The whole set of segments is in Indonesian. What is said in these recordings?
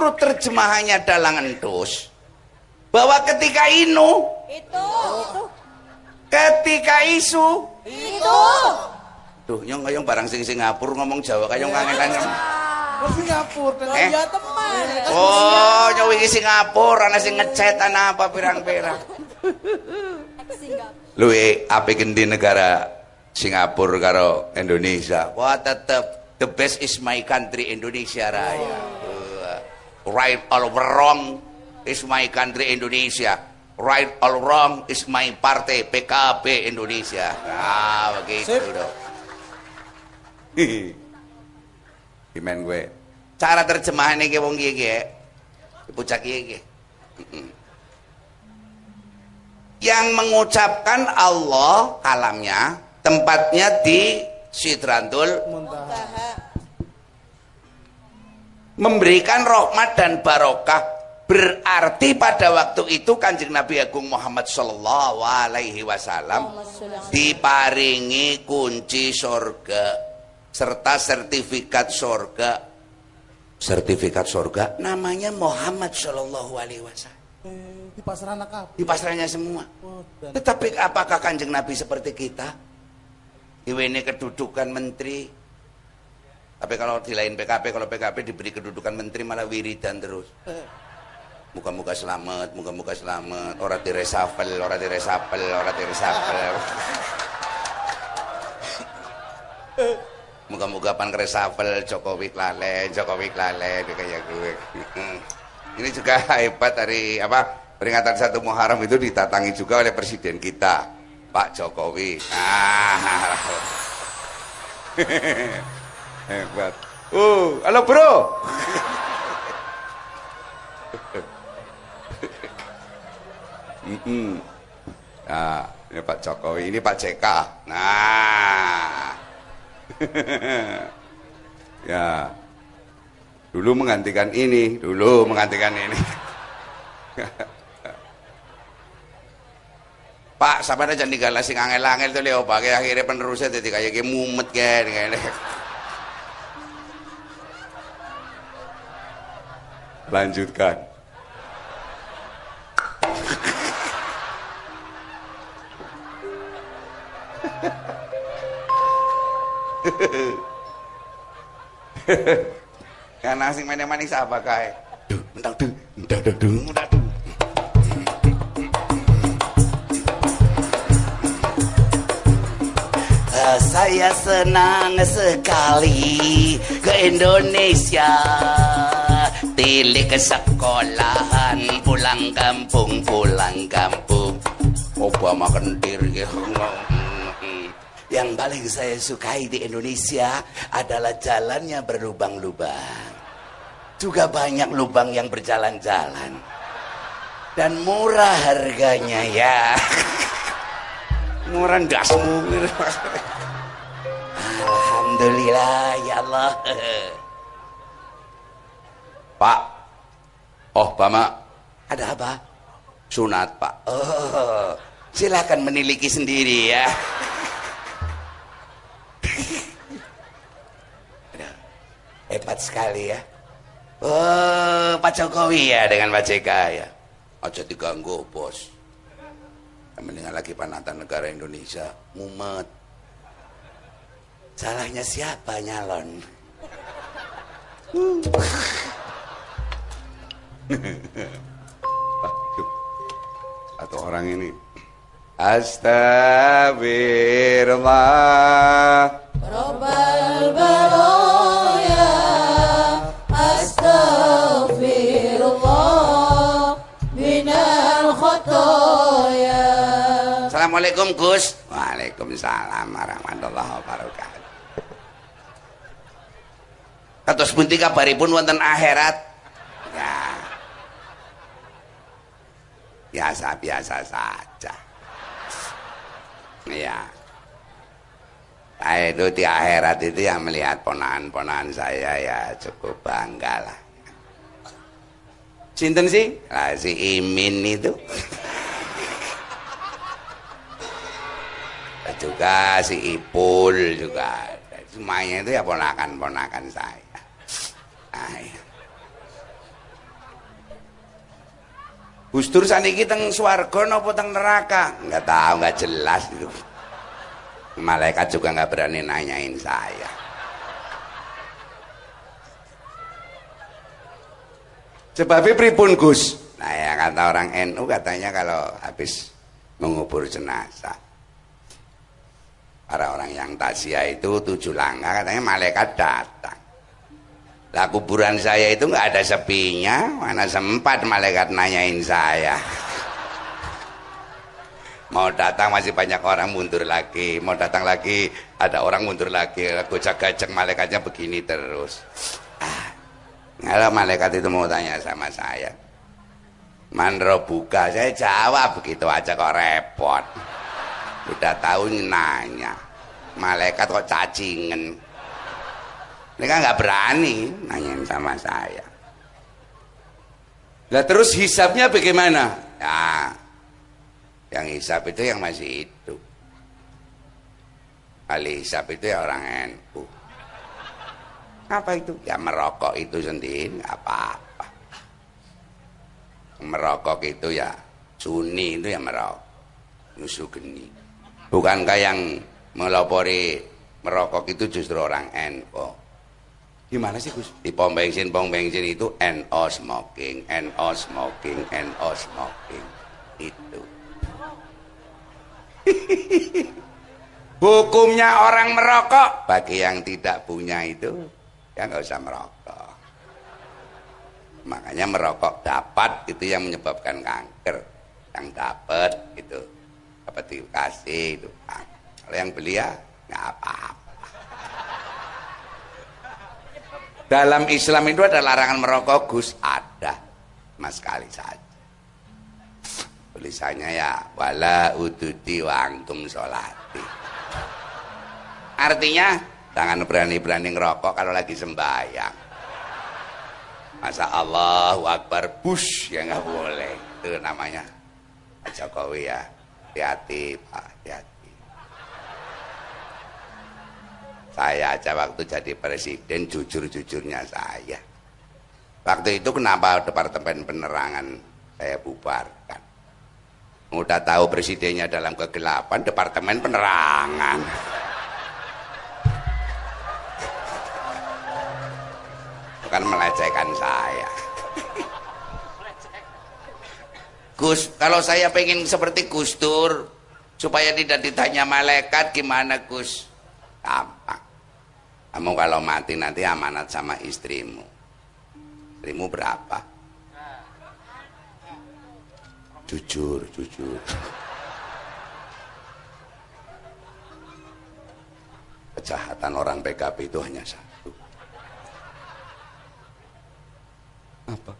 menurut terjemahannya dalang entus bahwa ketika inu Itu. ketika isu Itu. Duh, nyong kayong barang sing Singapura ngomong Jawa kayong kangenan. Ke Singapura dan Eh? Ya teman. Oh, nyowi iki Singapura ana sing ngecet ana apa pirang-pirang. Luwe apik endi negara Singapura karo Indonesia? Wah, tetep the best is my country Indonesia raya. Uh, right or wrong is my country Indonesia. Right or wrong is my partai PKB Indonesia. Ah, begitu Sip. dong. Gimana gue? Cara terjemahan iki wong iki iki. Pucak iki. Mm-mm. Yang mengucapkan Allah kalamnya tempatnya di Sidratul Muntaha. Memberikan rahmat dan barokah berarti pada waktu itu kanjeng Nabi Agung Muhammad Sallallahu Alaihi Wasallam diparingi kunci sorga serta sertifikat sorga sertifikat sorga namanya Muhammad Sallallahu Alaihi Wasallam. Eh, di pasar anak apa? di semua. Oh, tetapi apakah kanjeng Nabi seperti kita? Ini kedudukan menteri tapi kalau di lain PKP kalau PKP diberi kedudukan menteri malah wiridan terus. Muka-muka selamat muka-muka selamat. Orang di reshuffle orang di reshuffle orang di reshuffle muka-muka pan reshuffle Jokowi klale Jokowi klale kayak gue ini juga hebat dari apa peringatan satu Muharram itu ditatangi juga oleh presiden kita Pak Jokowi. Ah hebat uh halo bro Mm-mm. Nah, ini Pak Jokowi, ini Pak JK. Nah. ya. Dulu menggantikan ini, dulu menggantikan ini. Pak, sampai aja ninggal sing angel-angel tuh leo pakai akhirnya penerusnya jadi kayak mumet kayak Lanjutkan. Karena sing main manis apa kae? Duh, mentang duh, mentang duh, duh, mentang duh. Eh, Saya senang sekali ke Indonesia Tilik ke sekolahan Pulang kampung, pulang kampung. Obama kentir gitu Yang paling saya sukai di Indonesia adalah jalannya berlubang-lubang. Juga banyak lubang yang berjalan-jalan. Dan murah harganya ya. Murah dasmu. Alhamdulillah ya Allah Pak. Oh Bama Ada apa? Sunat Pak. Oh Silakan meniliki sendiri ya. Hebat sekali ya. Oh Pak Jokowi ya dengan Pak JK ya. Aja diganggu bos. Mendingan lagi panatan negara Indonesia. Mumet. Salahnya siapa nyalon atau orang ini. Astagfirullah. Rabbal baraya. Astaghfirullah Minal khotoya. Assalamualaikum Gus. Waalaikumsalam warahmatullahi wabarakatuh. Kados pundi kabaripun wonten akhirat ya biasa-biasa saja. Ya Nah, itu di akhirat itu yang melihat ponakan-ponakan saya ya cukup bangga lah. Sinten sih? Lah si Imin itu. Juga si Ipul juga. Semuanya itu ya ponakan-ponakan saya. Nah, ya. Gus Dur saniki teng swarga napa teng neraka? Enggak tahu, enggak jelas itu. Malaikat juga enggak berani nanyain saya. Sebabnya pripun Gus? Nah ya kata orang NU katanya kalau habis mengubur jenazah para orang yang tasia itu tujuh langkah katanya malaikat datang lah kuburan saya itu nggak ada sepinya mana sempat malaikat nanyain saya mau datang masih banyak orang mundur lagi mau datang lagi ada orang mundur lagi gojek gajek malaikatnya begini terus ah, kalau malaikat itu mau tanya sama saya Mandro buka, saya jawab begitu aja kok repot. Udah tahu nanya, malaikat kok cacingen. Kan nggak berani nanyain sama saya. Lah terus hisapnya bagaimana? Ya, yang hisap itu yang masih hidup. Kali hisap itu ya orang NU. Apa itu? Ya merokok itu sendiri, apa-apa merokok itu ya sunni itu ya merokok musuh geni bukankah yang melopori merokok itu justru orang NO gimana sih Gus? Di pom bensin pom bensin itu NO smoking NO smoking NO smoking. Itu. Hukumnya orang merokok. Bagi yang tidak punya itu ya nggak usah merokok. Makanya merokok dapat itu yang menyebabkan kanker. Yang dapat itu. Dapat dikasih itu. Kalau yang beli ya nggak apa-apa dalam Islam itu ada larangan merokok Gus? Ada. Mas sekali saja. Tulisannya ya wala ududi wangtum sholati. Artinya jangan berani-berani ngerokok kalau lagi sembahyang. Masa Allahu Akbar Bush ya nggak boleh. Itu namanya Pak Jokowi ya. Hati-hati Pak. Hati-hati saya aja waktu jadi presiden jujur-jujurnya saya waktu itu kenapa departemen penerangan saya bubarkan udah tahu presidennya dalam kegelapan departemen penerangan bukan melecehkan saya. Gus, kalau saya pengen seperti Gus Dur, supaya tidak ditanya malaikat gimana Gus? Gampang. Kamu kalau mati nanti amanat sama istrimu. Istrimu berapa? Jujur, jujur. Kejahatan orang PKB itu hanya satu. Apa?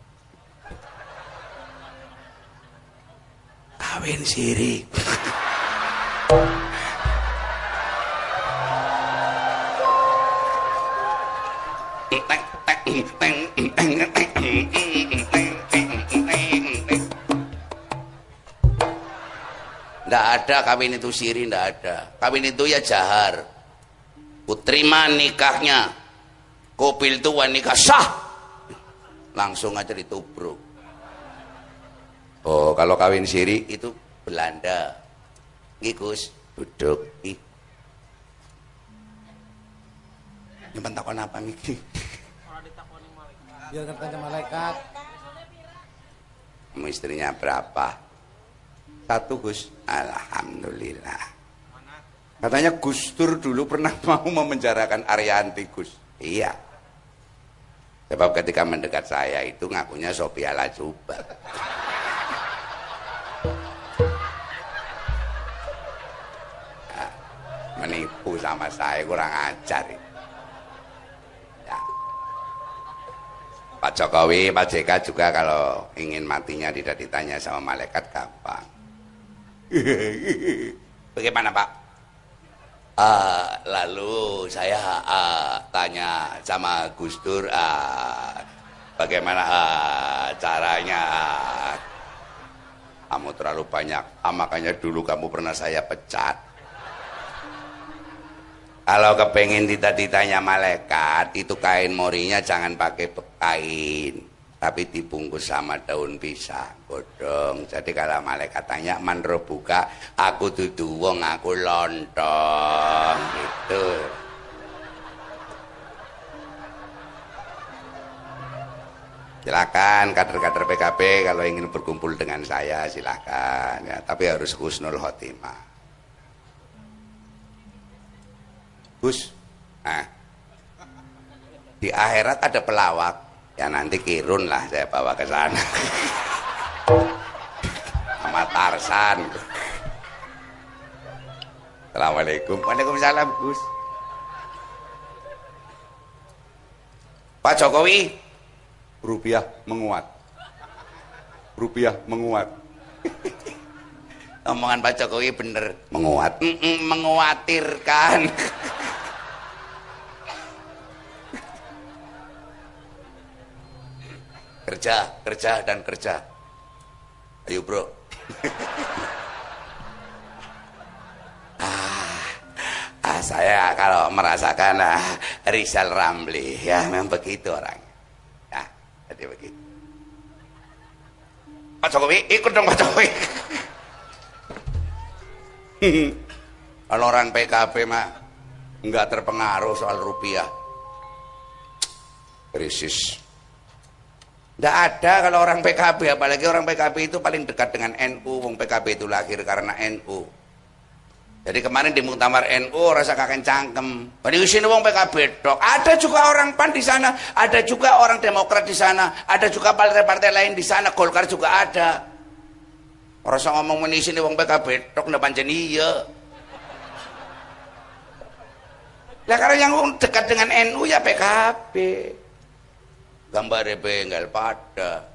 Kawin siri. Tidak ada kawin itu siri, tidak ada. Kawin itu ya jahar. Kuterima nikahnya. Kopil itu nikah sah. Langsung aja ditubruk. Oh kalau kawin siri itu Belanda. Ngikus duduk ih nyimpan takon apa miki biar katanya malaikat. Istrinya berapa satu Gus Alhamdulillah katanya Gus Dur dulu pernah mau memenjarakan Arianti Gus iya Sebab ketika mendekat saya itu ngakunya Sophia Lajuba. Nah, menipu sama saya kurang ajar. Ya. Pak Jokowi, Pak JK juga kalau ingin matinya tidak ditanya sama malaikat gampang. Bagaimana Pak? Uh, lalu saya uh, tanya sama Gus Dur uh, bagaimana uh, caranya? Kamu terlalu banyak. Uh, makanya dulu kamu pernah saya pecat. Kalau kepengen tidak ditanya malaikat itu kain morinya jangan pakai kain tapi dibungkus sama daun pisang godong jadi kalau malaikat tanya man buka? Aku dudu wong aku lontong gitu. Silakan kader-kader PKB kalau ingin berkumpul dengan saya silakan. Ya tapi harus husnul khotimah. Gus nah. Di akhirat ada pelawak ya nanti kirun lah saya bawa ke sana. Sama Tarsan. Assalamualaikum. Waalaikumsalam Gus. Pak Jokowi rupiah menguat. Rupiah menguat. Omongan Pak Jokowi bener. Menguat. Mm -mm, menguatirkan kerja kerja dan kerja. Ayo bro. Ah, ah, saya kalau merasakan ah, Rizal Ramli ya memang begitu orangnya ya jadi begitu. Pak Jokowi ikut dong Pak Jokowi. Kalau orang PKB mah nggak terpengaruh soal rupiah. Krisis tidak ada kalau orang PKB, apalagi orang PKB itu paling dekat dengan NU. Wong PKB itu lahir karena NU. Jadi kemarin di muktamar NU rasa kakek cangkem. Sini wong PKB dok. Ada juga orang PAN di sana, ada juga orang Demokrat di sana, ada juga partai-partai lain di sana. Golkar juga ada. Rasa ngomong ini sini wong PKB dok ndak pancen iya. Lah karena yang dekat dengan NU ya PKB gambar bengkel pada.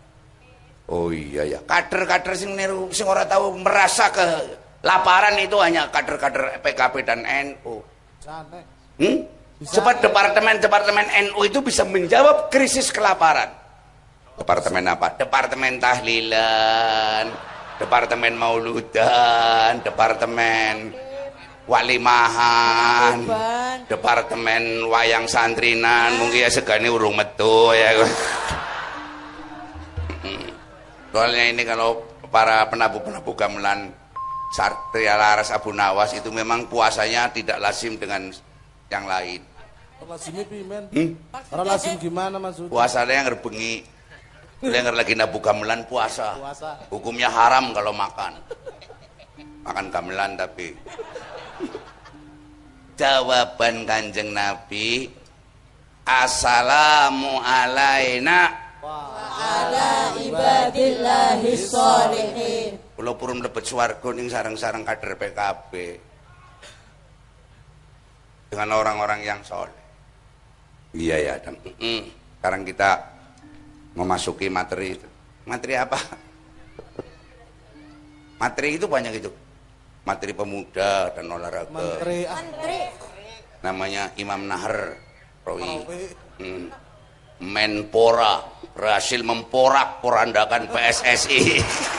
Oh iya ya kader-kader sing niru sing ora tahu merasa ke laparan itu hanya kader-kader PKB dan NU hmm? Cepat departemen-departemen NU itu bisa menjawab krisis kelaparan. Departemen apa? departemen tahlilan departemen mauludan departemen walimahan Ban. departemen wayang santrinan mungkin ya segani urung metu ya Hmm. soalnya ini kalau para penabuh-penabuh gamelan Satria Laras Abu Nawas itu memang puasanya tidak lazim dengan yang lain Lazimnya pimen. hmm? Orang lazim gimana maksudnya? puasanya yang ngerbengi yang lagi nabuh gamelan puasa Puasa. hukumnya haram kalau makan makan gamelan tapi jawaban kanjeng Nabi Assalamu alaina Ala ibadillahi sholihin. Kula purun mlebet swarga ning sareng-sareng kader PKB dengan orang-orang yang soleh. Iya ya, dan mm, sekarang kita memasuki materi itu. Materi apa? Materi itu banyak itu. Materi pemuda dan olahraga. Menteri ah, Menteri. Namanya Imam Nahar Rawi. Rawi. Hmm. Menpora berhasil memporak-porandakan PSSI.